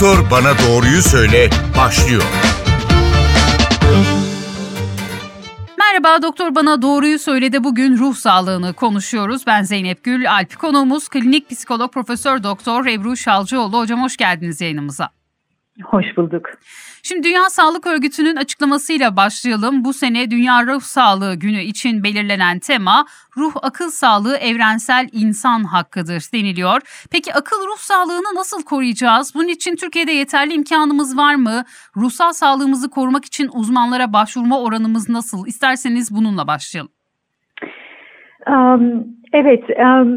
Doktor Bana Doğruyu Söyle başlıyor. Merhaba Doktor Bana Doğruyu Söyledi bugün ruh sağlığını konuşuyoruz. Ben Zeynep Gül, Alp konuğumuz klinik psikolog Profesör Doktor Ebru Şalcıoğlu. Hocam hoş geldiniz yayınımıza. Hoş bulduk. Şimdi Dünya Sağlık Örgütü'nün açıklamasıyla başlayalım. Bu sene Dünya Ruh Sağlığı Günü için belirlenen tema ruh akıl sağlığı evrensel insan hakkıdır deniliyor. Peki akıl ruh sağlığını nasıl koruyacağız? Bunun için Türkiye'de yeterli imkanımız var mı? Ruhsal sağlığımızı korumak için uzmanlara başvurma oranımız nasıl? İsterseniz bununla başlayalım. Um, evet, um,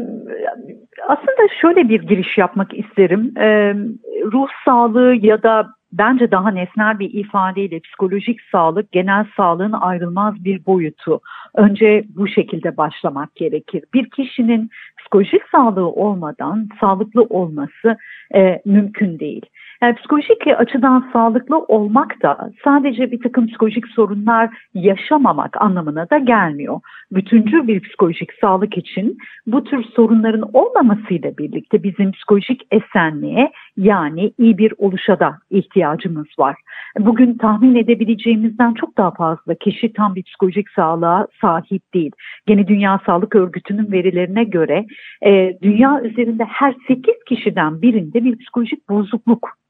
aslında şöyle bir giriş yapmak isterim. Um, ruh sağlığı ya da bence daha nesnel bir ifadeyle psikolojik sağlık genel sağlığın ayrılmaz bir boyutu. Önce bu şekilde başlamak gerekir. Bir kişinin psikolojik sağlığı olmadan sağlıklı olması e, mümkün değil. Yani psikolojik açıdan sağlıklı olmak da sadece bir takım psikolojik sorunlar yaşamamak anlamına da gelmiyor. Bütüncül bir psikolojik sağlık için bu tür sorunların olmamasıyla birlikte bizim psikolojik esenliğe yani iyi bir oluşa da ihtiyacımız var. Bugün tahmin edebileceğimizden çok daha fazla kişi tam bir psikolojik sağlığa sahip değil. Gene Dünya Sağlık Örgütü'nün verilerine göre e, dünya üzerinde her 8 kişiden birinde bir psikolojik bozukluk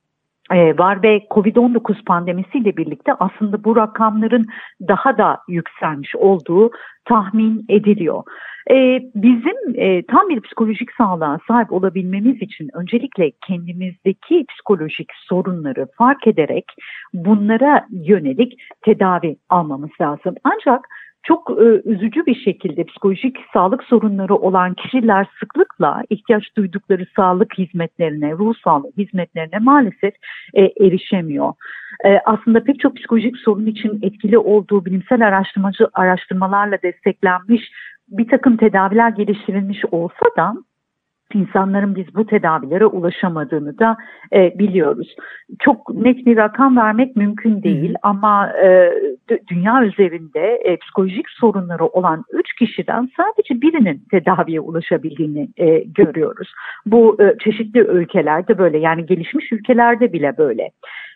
var ve Covid-19 pandemisiyle birlikte aslında bu rakamların daha da yükselmiş olduğu tahmin ediliyor. E, bizim e, tam bir psikolojik sağlığa sahip olabilmemiz için öncelikle kendimizdeki psikolojik sorunları fark ederek bunlara yönelik tedavi almamız lazım. Ancak çok e, üzücü bir şekilde psikolojik sağlık sorunları olan kişiler sıklıkla ihtiyaç duydukları sağlık hizmetlerine, ruh sağlığı hizmetlerine maalesef e, erişemiyor. E, aslında pek çok psikolojik sorun için etkili olduğu bilimsel araştırmacı araştırmalarla desteklenmiş bir takım tedaviler geliştirilmiş olsa da insanların biz bu tedavilere ulaşamadığını da e, biliyoruz. Çok net bir rakam vermek mümkün değil ama e, dünya üzerinde e, psikolojik sorunları olan 3 kişiden sadece birinin tedaviye ulaşabildiğini e, görüyoruz. Bu e, çeşitli ülkelerde böyle yani gelişmiş ülkelerde bile böyle.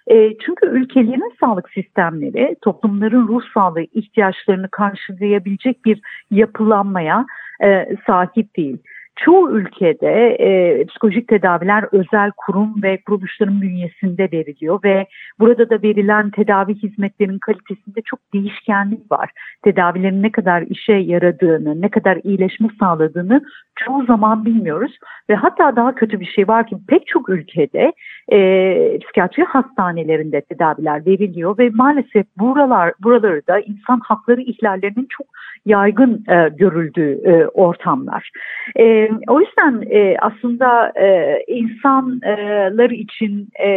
E, çünkü ülkelerin sağlık sistemleri toplumların ruh sağlığı ihtiyaçlarını karşılayabilecek bir yapılanmaya e, sahip değil çoğu ülkede e, psikolojik tedaviler özel kurum ve kuruluşların bünyesinde veriliyor ve burada da verilen tedavi hizmetlerinin kalitesinde çok değişkenlik var. Tedavilerin ne kadar işe yaradığını, ne kadar iyileşme sağladığını çoğu zaman bilmiyoruz ve hatta daha kötü bir şey var ki pek çok ülkede e, psikiyatri hastanelerinde tedaviler veriliyor ve maalesef buralar buraları da insan hakları ihlallerinin çok yaygın e, görüldüğü e, ortamlar. E, o yüzden e, aslında e, insanlar için e,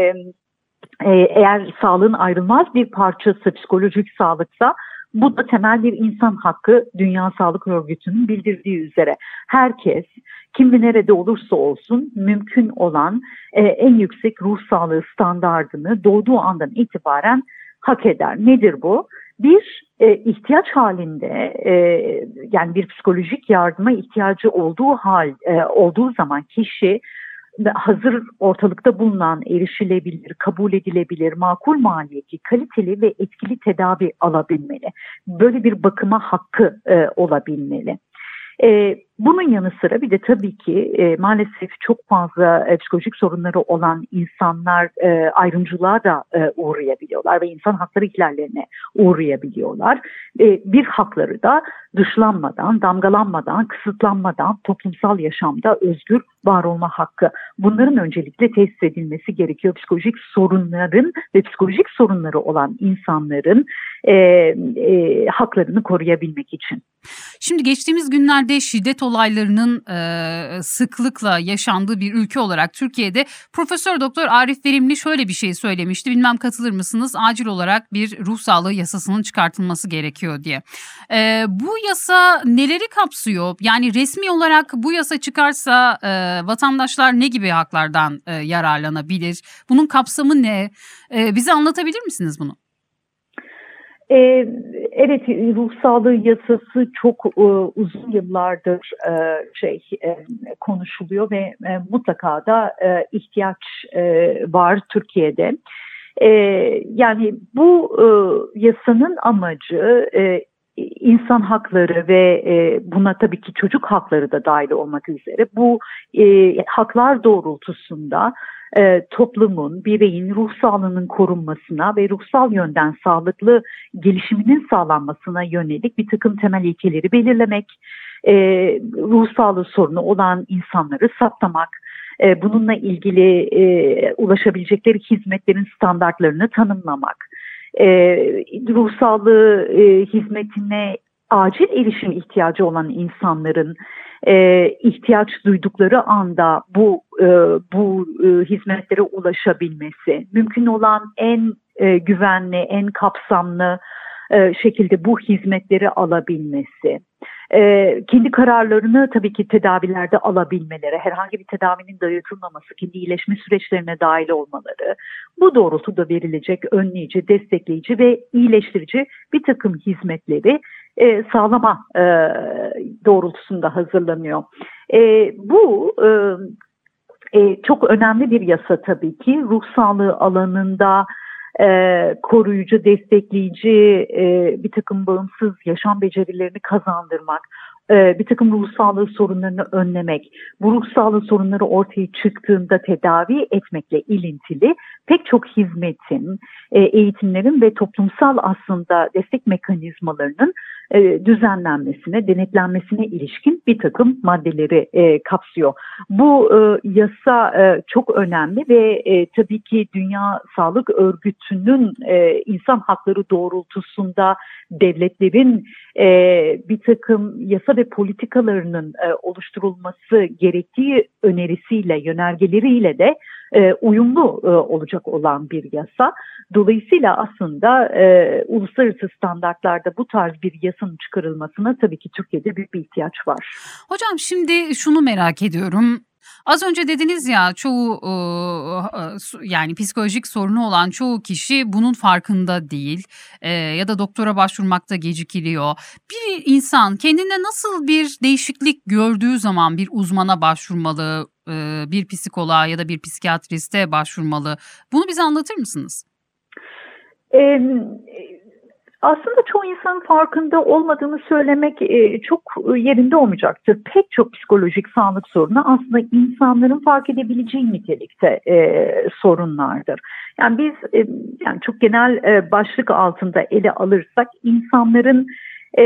e, eğer sağlığın ayrılmaz bir parçası psikolojik sağlıksa bu da temel bir insan hakkı Dünya Sağlık Örgütü'nün bildirdiği üzere. Herkes kim ve nerede olursa olsun mümkün olan e, en yüksek ruh sağlığı standardını doğduğu andan itibaren hak eder. Nedir bu? Bir e, ihtiyaç halinde e, yani bir psikolojik yardıma ihtiyacı olduğu hal e, olduğu zaman kişi hazır ortalıkta bulunan erişilebilir, kabul edilebilir, makul maliyeti, kaliteli ve etkili tedavi alabilmeli. Böyle bir bakıma hakkı e, olabilmeli. E, bunun yanı sıra bir de tabii ki e, maalesef çok fazla e, psikolojik sorunları olan insanlar e, ayrımcılığa da e, uğrayabiliyorlar ve insan hakları ihlallerine uğrayabiliyorlar. E, bir hakları da dışlanmadan, damgalanmadan, kısıtlanmadan toplumsal yaşamda özgür var olma hakkı. Bunların öncelikle tesis edilmesi gerekiyor. Psikolojik sorunların ve psikolojik sorunları olan insanların e, e, haklarını koruyabilmek için. Şimdi geçtiğimiz günlerde şiddet olaylarının e, sıklıkla yaşandığı bir ülke olarak Türkiye'de Profesör Doktor Arif Verimli şöyle bir şey söylemişti. Bilmem katılır mısınız? Acil olarak bir ruh sağlığı yasasının çıkartılması gerekiyor diye. E, bu yasa neleri kapsıyor? Yani resmi olarak bu yasa çıkarsa e, vatandaşlar ne gibi haklardan e, yararlanabilir? Bunun kapsamı ne? E, bize anlatabilir misiniz bunu? Ee, evet ruh sağlığı yasası çok e, uzun yıllardır e, şey e, konuşuluyor ve e, mutlaka da e, ihtiyaç e, var Türkiye'de. E, yani bu e, yasanın amacı e, insan hakları ve e, buna tabii ki çocuk hakları da dahil olmak üzere bu e, haklar doğrultusunda e, toplumun, bireyin ruh sağlığının korunmasına ve ruhsal yönden sağlıklı gelişiminin sağlanmasına yönelik bir takım temel ilkeleri belirlemek, e, ruh sağlığı sorunu olan insanları saptamak, e, bununla ilgili e, ulaşabilecekleri hizmetlerin standartlarını tanımlamak, e, ruh sağlığı e, hizmetine acil erişim ihtiyacı olan insanların e, ihtiyaç duydukları anda bu e, bu e, hizmetlere ulaşabilmesi, mümkün olan en e, güvenli, en kapsamlı e, şekilde bu hizmetleri alabilmesi, e, kendi kararlarını tabii ki tedavilerde alabilmeleri, herhangi bir tedavinin dayatılmaması, kendi iyileşme süreçlerine dahil olmaları, bu doğrultuda verilecek önleyici, destekleyici ve iyileştirici bir takım hizmetleri e, sağlama e, doğrultusunda hazırlanıyor. E, bu e, e, çok önemli bir yasa tabii ki. Ruh sağlığı alanında e, koruyucu, destekleyici e, bir takım bağımsız yaşam becerilerini kazandırmak, e, bir takım ruh sağlığı sorunlarını önlemek, bu ruh sağlığı sorunları ortaya çıktığında tedavi etmekle ilintili pek çok hizmetin, e, eğitimlerin ve toplumsal aslında destek mekanizmalarının e, düzenlenmesine, denetlenmesine ilişkin bir takım maddeleri e, kapsıyor. Bu e, yasa çok önemli ve tabii ki Dünya Sağlık Örgütü'nün insan hakları doğrultusunda devletlerin bir takım yasa ve politikalarının oluşturulması gerektiği önerisiyle, yönergeleriyle de uyumlu olacak olan bir yasa. Dolayısıyla aslında uluslararası standartlarda bu tarz bir yasanın çıkarılmasına tabii ki Türkiye'de büyük bir ihtiyaç var. Hocam şimdi şunu merak ediyorum. Az önce dediniz ya çoğu yani psikolojik sorunu olan çoğu kişi bunun farkında değil ya da doktora başvurmakta gecikiliyor. Bir insan kendinde nasıl bir değişiklik gördüğü zaman bir uzmana başvurmalı, bir psikoloğa ya da bir psikiyatriste başvurmalı. Bunu bize anlatır mısınız? Ee, aslında çoğu insanın farkında olmadığını söylemek e, çok yerinde olmayacaktır. Pek çok psikolojik sağlık sorunu aslında insanların fark edebileceği nitelikte e, sorunlardır. Yani biz e, yani çok genel e, başlık altında ele alırsak insanların e,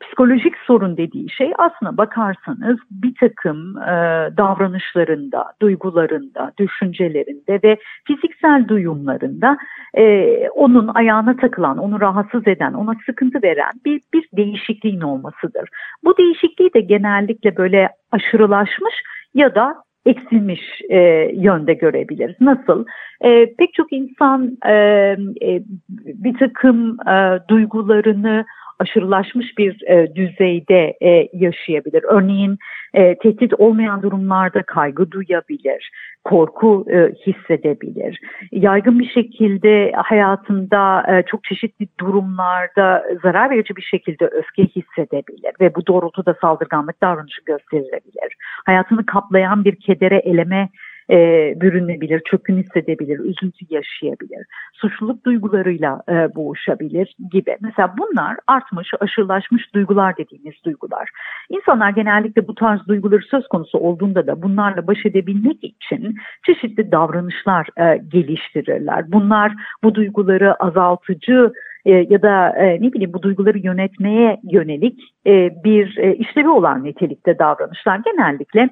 psikolojik sorun dediği şey aslına bakarsanız bir takım e, davranışlarında, duygularında, düşüncelerinde ve fiziksel duyumlarında e, onun ayağına takılan, onu rahatsız eden, ona sıkıntı veren bir, bir değişikliğin olmasıdır. Bu değişikliği de genellikle böyle aşırılaşmış ya da eksilmiş e, yönde görebiliriz. Nasıl? E, pek çok insan e, e, bir takım e, duygularını aşırılaşmış bir e, düzeyde e, yaşayabilir. Örneğin e, tehdit olmayan durumlarda kaygı duyabilir, korku e, hissedebilir. Yaygın bir şekilde hayatında e, çok çeşitli durumlarda zarar verici bir şekilde öfke hissedebilir ve bu doğrultuda saldırganlık davranışı gösterilebilir. Hayatını kaplayan bir kedere eleme e, bürünebilir, çökün hissedebilir, üzüntü yaşayabilir, suçluluk duygularıyla e, boğuşabilir gibi. Mesela bunlar artmış, aşırılaşmış duygular dediğimiz duygular. İnsanlar genellikle bu tarz duyguları söz konusu olduğunda da bunlarla baş edebilmek için çeşitli davranışlar e, geliştirirler. Bunlar bu duyguları azaltıcı e, ya da e, ne bileyim bu duyguları yönetmeye yönelik e, bir işlevi olan nitelikte davranışlar genellikle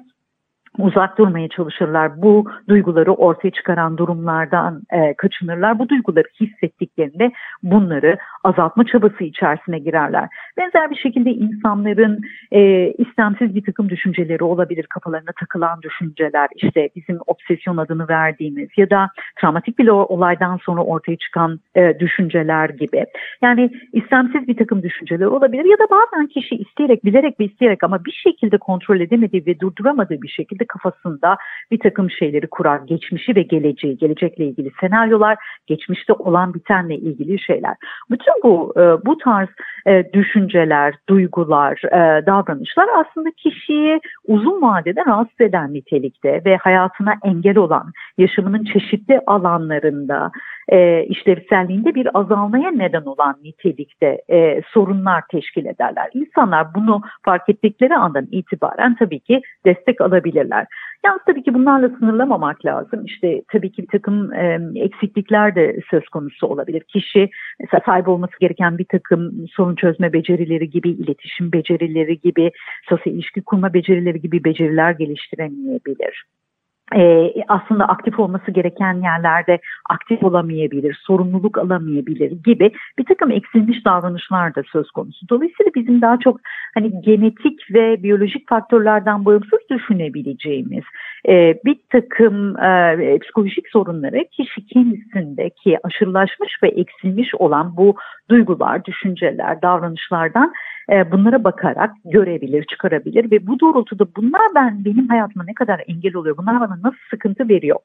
uzak durmaya çalışırlar. Bu duyguları ortaya çıkaran durumlardan e, kaçınırlar. Bu duyguları hissettiklerinde bunları azaltma çabası içerisine girerler. Benzer bir şekilde insanların e, istemsiz bir takım düşünceleri olabilir, kafalarına takılan düşünceler, işte bizim obsesyon adını verdiğimiz ya da travmatik bir olaydan sonra ortaya çıkan e, düşünceler gibi. Yani istemsiz bir takım düşünceler olabilir ya da bazen kişi isteyerek, bilerek ve isteyerek ama bir şekilde kontrol edemediği ve durduramadığı bir şekilde kafasında bir takım şeyleri kurar. Geçmişi ve geleceği, gelecekle ilgili senaryolar, geçmişte olan bitenle ilgili şeyler. Bütün bu e, bu tarz e, düşünceler, duygular, e, davranışlar aslında kişiyi uzun vadede rahatsız eden nitelikte ve hayatına engel olan, yaşamının çeşitli alanlarında e, işlevselliğinde bir azalmaya neden olan nitelikte e, sorunlar teşkil ederler. İnsanlar bunu fark ettikleri andan itibaren tabii ki destek alabilirler. Yalnız tabii ki bunlarla sınırlamamak lazım. İşte tabii ki bir takım e, eksiklikler de söz konusu olabilir. Kişi mesela sahip olması gereken bir takım sorun çözme becerileri gibi, iletişim becerileri gibi, sosyal ilişki kurma becerileri gibi beceriler geliştiremeyebilir e, aslında aktif olması gereken yerlerde aktif olamayabilir, sorumluluk alamayabilir gibi bir takım eksilmiş davranışlar da söz konusu. Dolayısıyla bizim daha çok hani genetik ve biyolojik faktörlerden bağımsız düşünebileceğimiz e, bir takım e, psikolojik sorunları kişi kendisindeki aşırılaşmış ve eksilmiş olan bu duygular, düşünceler, davranışlardan e, bunlara bakarak görebilir, çıkarabilir ve bu doğrultuda bunlar ben benim hayatıma ne kadar engel oluyor, bunlar bana nasıl sıkıntı veriyor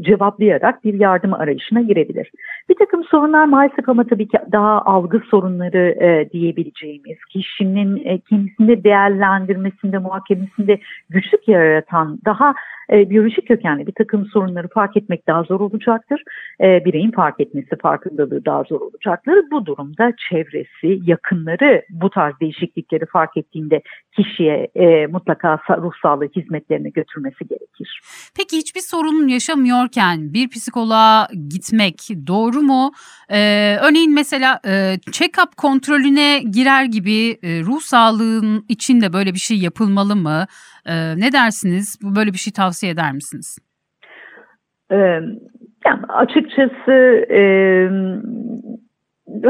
cevaplayarak bir yardım arayışına girebilir. Bir takım sorunlar maalesef ama tabii ki daha algı sorunları e, diyebileceğimiz, kişinin e, kendisinde değerlendirmesinde, muhakemesinde güçlük yaratan daha e, biyolojik kökenli bir takım sorunları fark etmek daha zor olacaktır. E, bireyin fark etmesi, farkındalığı daha zor olacaktır. Bu durumda çevresi, yakınları bu tarz değişiklikleri fark ettiğinde kişiye e, mutlaka ruh sağlığı hizmetlerine götürmesi gerekir. Peki hiçbir sorun yaşamıyorken bir psikoloğa gitmek doğru mu? Ee, örneğin mesela e, check-up kontrolüne girer gibi e, ruh sağlığın içinde böyle bir şey yapılmalı mı? E, ne dersiniz? Bu böyle bir şey tavsiye eder misiniz? Ee, yani açıkçası e,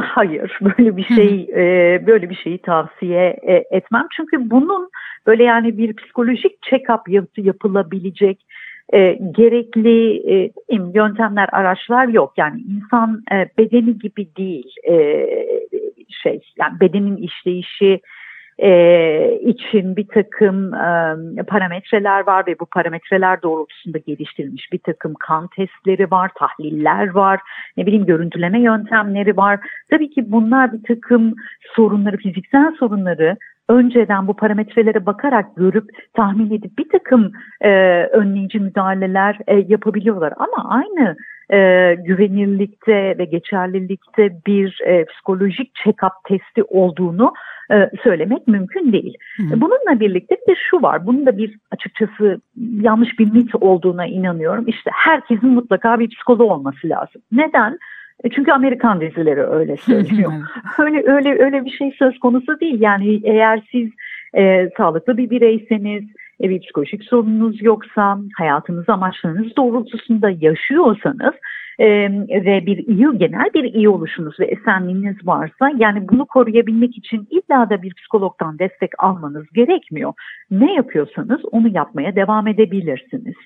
hayır böyle bir şey e, böyle bir şeyi tavsiye e, etmem çünkü bunun böyle yani bir psikolojik check-up yapılabilecek e, gerekli e, yöntemler araçlar yok yani insan e, bedeni gibi değil e, şey yani bedenin işleyişi e, için bir takım e, parametreler var ve bu parametreler doğrultusunda geliştirilmiş bir takım kan testleri var, tahliller var, ne bileyim görüntüleme yöntemleri var. Tabii ki bunlar bir takım sorunları, fiziksel sorunları önceden bu parametrelere bakarak görüp tahmin edip bir takım e, önleyici müdahaleler e, yapabiliyorlar. Ama aynı e, güvenirlikte ve geçerlilikte bir e, psikolojik check-up testi olduğunu e, söylemek mümkün değil. Hı. Bununla birlikte bir de şu var. Bunun da bir açıkçası yanlış bir mit olduğuna inanıyorum. İşte herkesin mutlaka bir psikoloğu olması lazım. Neden? E, çünkü Amerikan dizileri öyle söylüyor. öyle öyle öyle bir şey söz konusu değil. Yani eğer siz e, sağlıklı bir bireyseniz, e, bir psikolojik sorununuz yoksa, hayatınız amaçlarınız doğrultusunda yaşıyorsanız e, ve bir iyi genel bir iyi oluşunuz ve esenliğiniz varsa yani bunu koruyabilmek için illa da bir psikologdan destek almanız gerekmiyor. Ne yapıyorsanız onu yapmaya devam edebilirsiniz.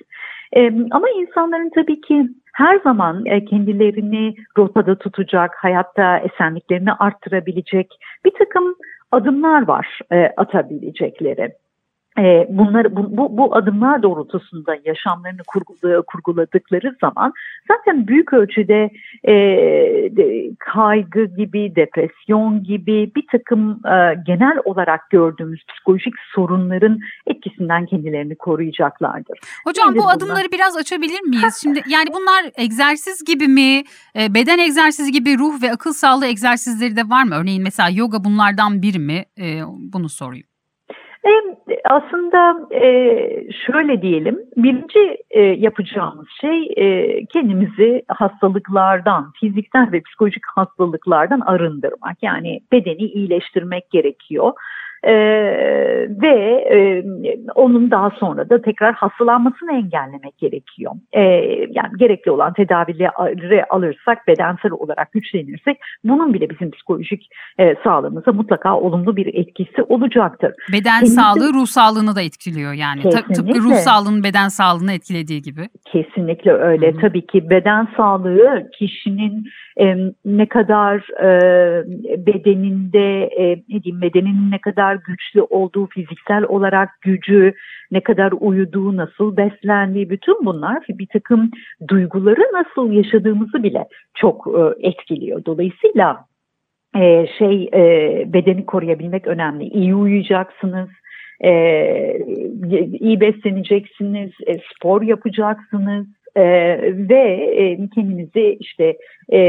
E, ama insanların tabii ki her zaman e, kendilerini rotada tutacak, hayatta esenliklerini arttırabilecek bir takım adımlar var e, atabilecekleri. E, bunları bu, bu, bu adımlar doğrultusunda yaşamlarını kurgula, kurguladıkları zaman zaten büyük ölçüde e, de, kaygı gibi, depresyon gibi bir takım e, genel olarak gördüğümüz psikolojik sorunların etkisinden kendilerini koruyacaklardır. Hocam Şimdi bu bunlar... adımları biraz açabilir miyiz? Şimdi yani bunlar egzersiz gibi mi, e, beden egzersizi gibi ruh ve akıl sağlığı egzersizleri de var mı? Örneğin mesela yoga bunlardan biri mi? E, bunu sorayım. Aslında e, şöyle diyelim, birinci e, yapacağımız şey e, kendimizi hastalıklardan, fiziksel ve psikolojik hastalıklardan arındırmak. Yani bedeni iyileştirmek gerekiyor. E, ve e, onun daha sonra da tekrar hastalanmasını engellemek gerekiyor. E, yani gerekli olan tedavileri alırsak, bedensel olarak güçlenirsek bunun bile bizim psikolojik e, sağlığımıza mutlaka olumlu bir etkisi olacaktır. Beden Kendisi, sağlığı ruh sağlığını da etkiliyor yani. Kesinlikle. Tıpkı ruh sağlığının beden sağlığını etkilediği gibi. Kesinlikle öyle. Hı-hı. Tabii ki beden sağlığı kişinin ne kadar e, bedeninde e, ne diyeyim bedeninin ne kadar güçlü olduğu fiziksel olarak gücü ne kadar uyuduğu nasıl beslendiği bütün bunlar bir takım duyguları nasıl yaşadığımızı bile çok e, etkiliyor. Dolayısıyla şey bedeni koruyabilmek önemli. İyi uyuyacaksınız, iyi besleneceksiniz, spor yapacaksınız, ee, ve e, kendinizi işte e,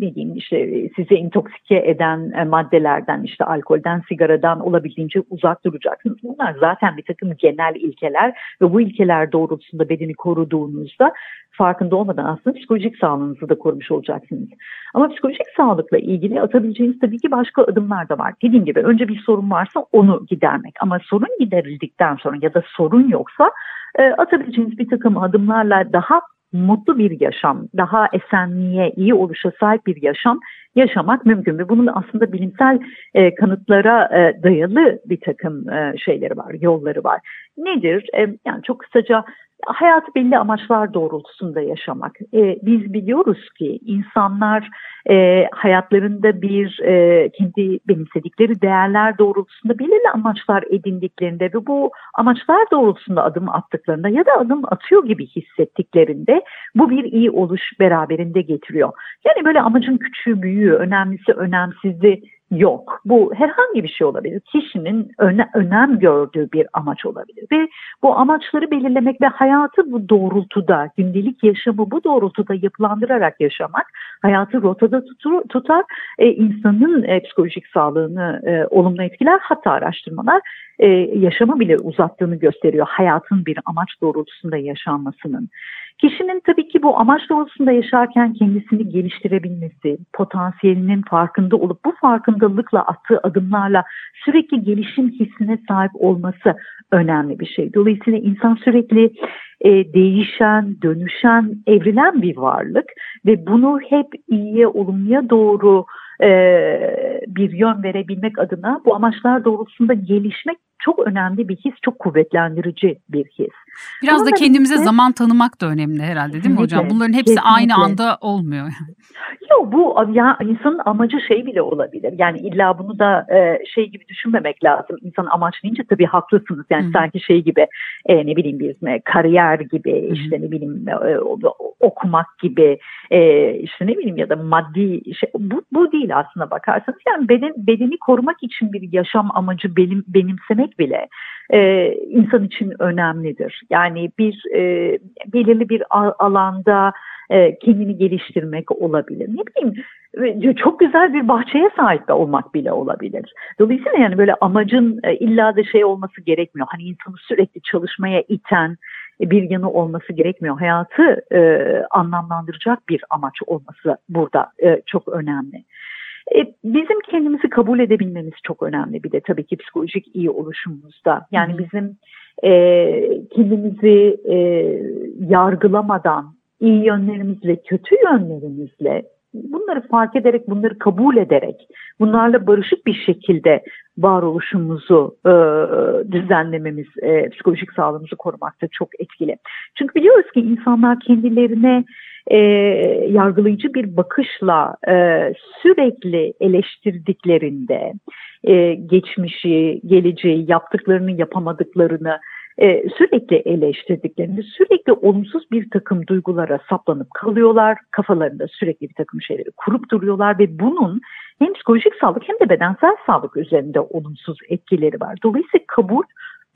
ne diyeyim işte size intoksike eden e, maddelerden işte alkolden sigaradan olabildiğince uzak duracaksınız. Bunlar zaten bir takım genel ilkeler ve bu ilkeler doğrultusunda bedeni koruduğunuzda farkında olmadan aslında psikolojik sağlığınızı da korumuş olacaksınız. Ama psikolojik sağlıkla ilgili atabileceğiniz tabii ki başka adımlar da var. Dediğim gibi önce bir sorun varsa onu gidermek ama sorun giderildikten sonra ya da sorun yoksa e, atabileceğiniz bir takım adımlarla daha mutlu bir yaşam, daha esenliğe, iyi oluşa sahip bir yaşam yaşamak mümkün ve bunun aslında bilimsel e, kanıtlara e, dayalı bir takım e, şeyleri var, yolları var. Nedir? E, yani çok kısaca hayatı belli amaçlar doğrultusunda yaşamak. E, biz biliyoruz ki insanlar e, hayatlarında bir e, kendi benimsedikleri değerler doğrultusunda belirli amaçlar edindiklerinde ve bu amaçlar doğrultusunda adım attıklarında ya da adım atıyor gibi hissettiklerinde bu bir iyi oluş beraberinde getiriyor. Yani böyle amacın küçüğü büyüğü, önemlisi önemsizi yok. Bu herhangi bir şey olabilir. Kişinin öne, önem gördüğü bir amaç olabilir. Ve bu amaçları belirlemek ve hayatı bu doğrultuda, gündelik yaşamı bu doğrultuda yapılandırarak yaşamak hayatı rotada tutur, tutar, e, insanın e, psikolojik sağlığını e, olumlu etkiler. Hatta araştırmalar e, yaşamı bile uzattığını gösteriyor. Hayatın bir amaç doğrultusunda yaşanmasının. Kişinin tabii ki bu amaç doğrultusunda yaşarken kendisini geliştirebilmesi, potansiyelinin farkında olup bu farkındalıkla attığı adımlarla sürekli gelişim hissine sahip olması önemli bir şey. Dolayısıyla insan sürekli e, değişen, dönüşen, evrilen bir varlık ve bunu hep iyiye, olumluya doğru e, bir yön verebilmek adına bu amaçlar doğrultusunda gelişmek çok önemli bir his, çok kuvvetlendirici bir his. Biraz Ama da kendimize birlikte, zaman tanımak da önemli herhalde değil mi hocam? Bunların hepsi kesinlikle. aynı anda olmuyor. Yok bu ya insanın amacı şey bile olabilir. Yani illa bunu da e, şey gibi düşünmemek lazım. İnsan amaçlayınca tabii haklısınız. Yani Hı. sanki şey gibi e, ne bileyim bir e, kariyer gibi Hı. işte ne bileyim e, okumak gibi e, işte ne bileyim ya da maddi şey bu, bu değil aslında bakarsanız. Yani beden, bedeni korumak için bir yaşam amacı benim, benimsemek bile e, insan için önemlidir. Yani bir e, belirli bir alanda e, kendini geliştirmek olabilir. Ne bileyim çok güzel bir bahçeye sahip olmak bile olabilir. Dolayısıyla yani böyle amacın e, illa da şey olması gerekmiyor. Hani insanı sürekli çalışmaya iten bir yanı olması gerekmiyor. Hayatı e, anlamlandıracak bir amaç olması burada e, çok önemli. E, bizim kendimizi kabul edebilmemiz çok önemli bir de tabii ki psikolojik iyi oluşumumuzda. Yani bizim e, kendimizi e, yargılamadan iyi yönlerimizle, kötü yönlerimizle bunları fark ederek, bunları kabul ederek, bunlarla barışık bir şekilde varoluşumuzu e, düzenlememiz, e, psikolojik sağlığımızı korumakta çok etkili. Çünkü biliyoruz ki insanlar kendilerine e, yargılayıcı bir bakışla e, sürekli eleştirdiklerinde e, geçmişi, geleceği, yaptıklarını, yapamadıklarını e, sürekli eleştirdiklerinde sürekli olumsuz bir takım duygulara saplanıp kalıyorlar. Kafalarında sürekli bir takım şeyleri kurup duruyorlar ve bunun hem psikolojik sağlık hem de bedensel sağlık üzerinde olumsuz etkileri var. Dolayısıyla kabul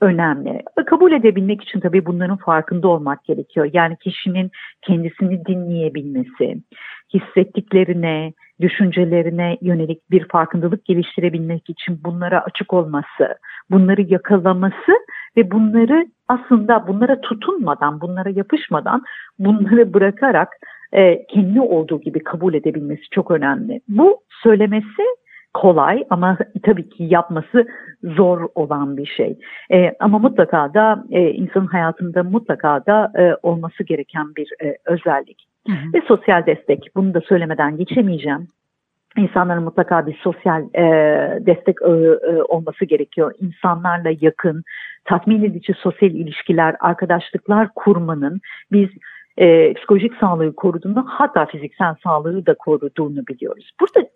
önemli. Kabul edebilmek için tabii bunların farkında olmak gerekiyor. Yani kişinin kendisini dinleyebilmesi, hissettiklerine, düşüncelerine yönelik bir farkındalık geliştirebilmek için bunlara açık olması, bunları yakalaması ve bunları aslında bunlara tutunmadan, bunlara yapışmadan, bunları bırakarak e, kendi olduğu gibi kabul edebilmesi çok önemli. Bu söylemesi kolay ama tabii ki yapması zor olan bir şey. E, ama mutlaka da e, insanın hayatında mutlaka da e, olması gereken bir e, özellik. Hı hı. Ve sosyal destek. Bunu da söylemeden geçemeyeceğim. İnsanların mutlaka bir sosyal e, destek e, e, olması gerekiyor. İnsanlarla yakın, tatmin edici sosyal ilişkiler, arkadaşlıklar kurmanın biz e, psikolojik sağlığı koruduğunu hatta fiziksel sağlığı da koruduğunu biliyoruz. Burada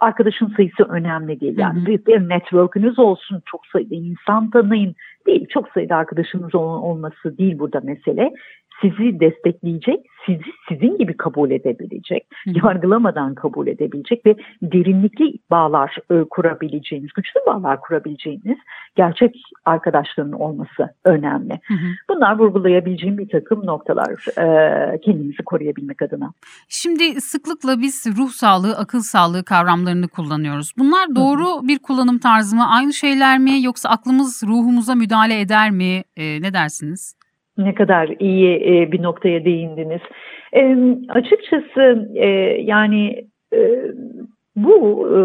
arkadaşın sayısı önemli değil. Yani hı hı. bir, bir network'ünüz olsun, çok sayıda insan tanıyın değil. Çok sayıda arkadaşınız olması değil burada mesele sizi destekleyecek, sizi sizin gibi kabul edebilecek, Hı. yargılamadan kabul edebilecek ve derinlikli bağlar e, kurabileceğiniz, güçlü bağlar kurabileceğiniz gerçek arkadaşların olması önemli. Hı hı. Bunlar vurgulayabileceğim bir takım noktalar e, kendimizi koruyabilmek adına. Şimdi sıklıkla biz ruh sağlığı, akıl sağlığı kavramlarını kullanıyoruz. Bunlar doğru hı hı. bir kullanım tarzı mı? Aynı şeyler mi yoksa aklımız ruhumuza müdahale eder mi? E, ne dersiniz? Ne kadar iyi e, bir noktaya değindiniz. E, açıkçası e, yani e, bu e,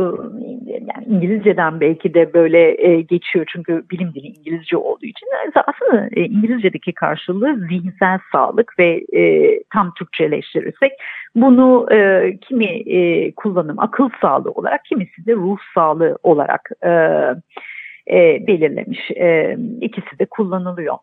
yani İngilizceden belki de böyle e, geçiyor çünkü bilim dili İngilizce olduğu için aslında e, İngilizce'deki karşılığı zihinsel sağlık ve e, tam Türkçeleştirirsek bunu e, kimi e, kullanım akıl sağlığı olarak kimisi de ruh sağlığı olarak e, e, belirlemiş. E, ikisi de kullanılıyor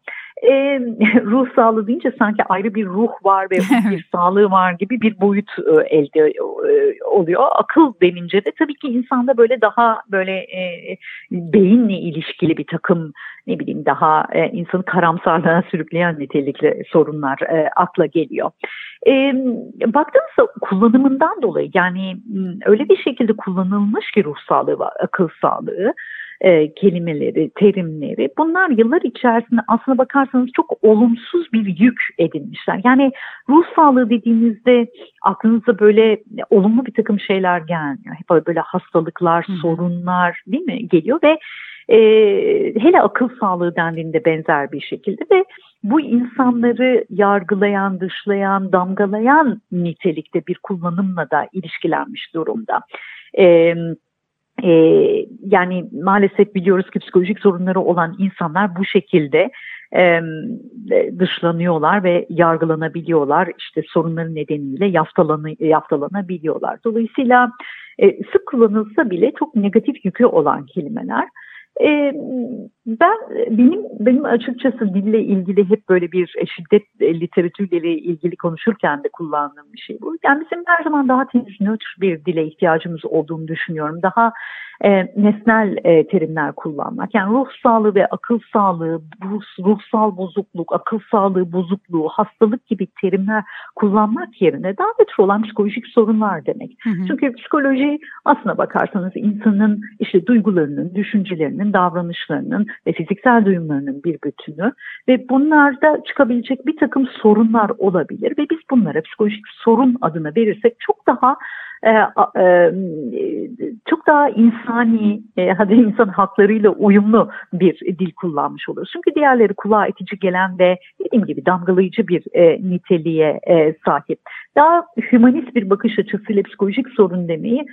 e, ruh sağlığı deyince sanki ayrı bir ruh var ve bir sağlığı var gibi bir boyut e, elde e, oluyor. Akıl denince de tabii ki insanda böyle daha böyle e, beyinle ilişkili bir takım ne bileyim daha e, insanı karamsarlığa sürükleyen nitelikli sorunlar e, akla geliyor. E, baktığımızda kullanımından dolayı yani öyle bir şekilde kullanılmış ki ruh sağlığı akıl sağlığı e, kelimeleri, terimleri bunlar yıllar içerisinde aslına bakarsanız çok olumsuz bir yük edinmişler. Yani ruh sağlığı dediğinizde aklınıza böyle olumlu bir takım şeyler gelmiyor. Hep böyle hastalıklar, Hı. sorunlar değil mi geliyor ve e, hele akıl sağlığı dendiğinde benzer bir şekilde ve bu insanları yargılayan, dışlayan, damgalayan nitelikte bir kullanımla da ilişkilenmiş durumda. Evet e, yani maalesef biliyoruz ki psikolojik sorunları olan insanlar bu şekilde e, dışlanıyorlar ve yargılanabiliyorlar. İşte sorunların nedeniyle yaftalanı, yaftalanabiliyorlar. Dolayısıyla e, sık kullanılsa bile çok negatif yükü olan kelimeler. E, ben benim benim açıkçası dille ilgili hep böyle bir şiddet literatürleri ilgili konuşurken de kullandığım bir şey bu. Yani bizim her zaman daha temiz, nötr bir dile ihtiyacımız olduğunu düşünüyorum. Daha e, nesnel e, terimler kullanmak. Yani ruh sağlığı ve akıl sağlığı, ruh, ruhsal bozukluk, akıl sağlığı bozukluğu, hastalık gibi terimler kullanmak yerine daha nötr olan psikolojik sorunlar demek. Hı hı. Çünkü psikoloji aslına bakarsanız insanın işte duygularının, düşüncelerinin, davranışlarının ve fiziksel duyumlarının bir bütünü ve bunlarda çıkabilecek bir takım sorunlar olabilir ve biz bunlara psikolojik sorun adına verirsek çok daha e, e, çok daha insani, e, hadi insan haklarıyla uyumlu bir dil kullanmış oluruz. Çünkü diğerleri kulağa itici gelen ve dediğim gibi damgalayıcı bir e, niteliğe sahip. Daha hümanist bir bakış açısıyla psikolojik sorun demeyi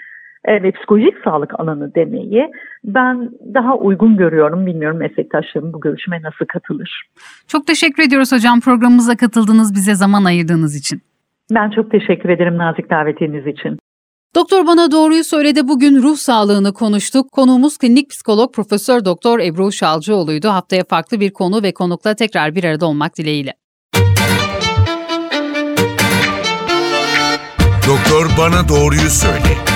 e, ve psikolojik sağlık alanı demeyi ben daha uygun görüyorum. Bilmiyorum meslektaşlarım bu görüşme nasıl katılır. Çok teşekkür ediyoruz hocam programımıza katıldığınız, bize zaman ayırdığınız için. Ben çok teşekkür ederim nazik davetiniz için. Doktor bana doğruyu söyledi. Bugün ruh sağlığını konuştuk. Konuğumuz klinik psikolog Profesör Doktor Ebru Şalcıoğlu'ydu. Haftaya farklı bir konu ve konukla tekrar bir arada olmak dileğiyle. Doktor bana doğruyu söyle.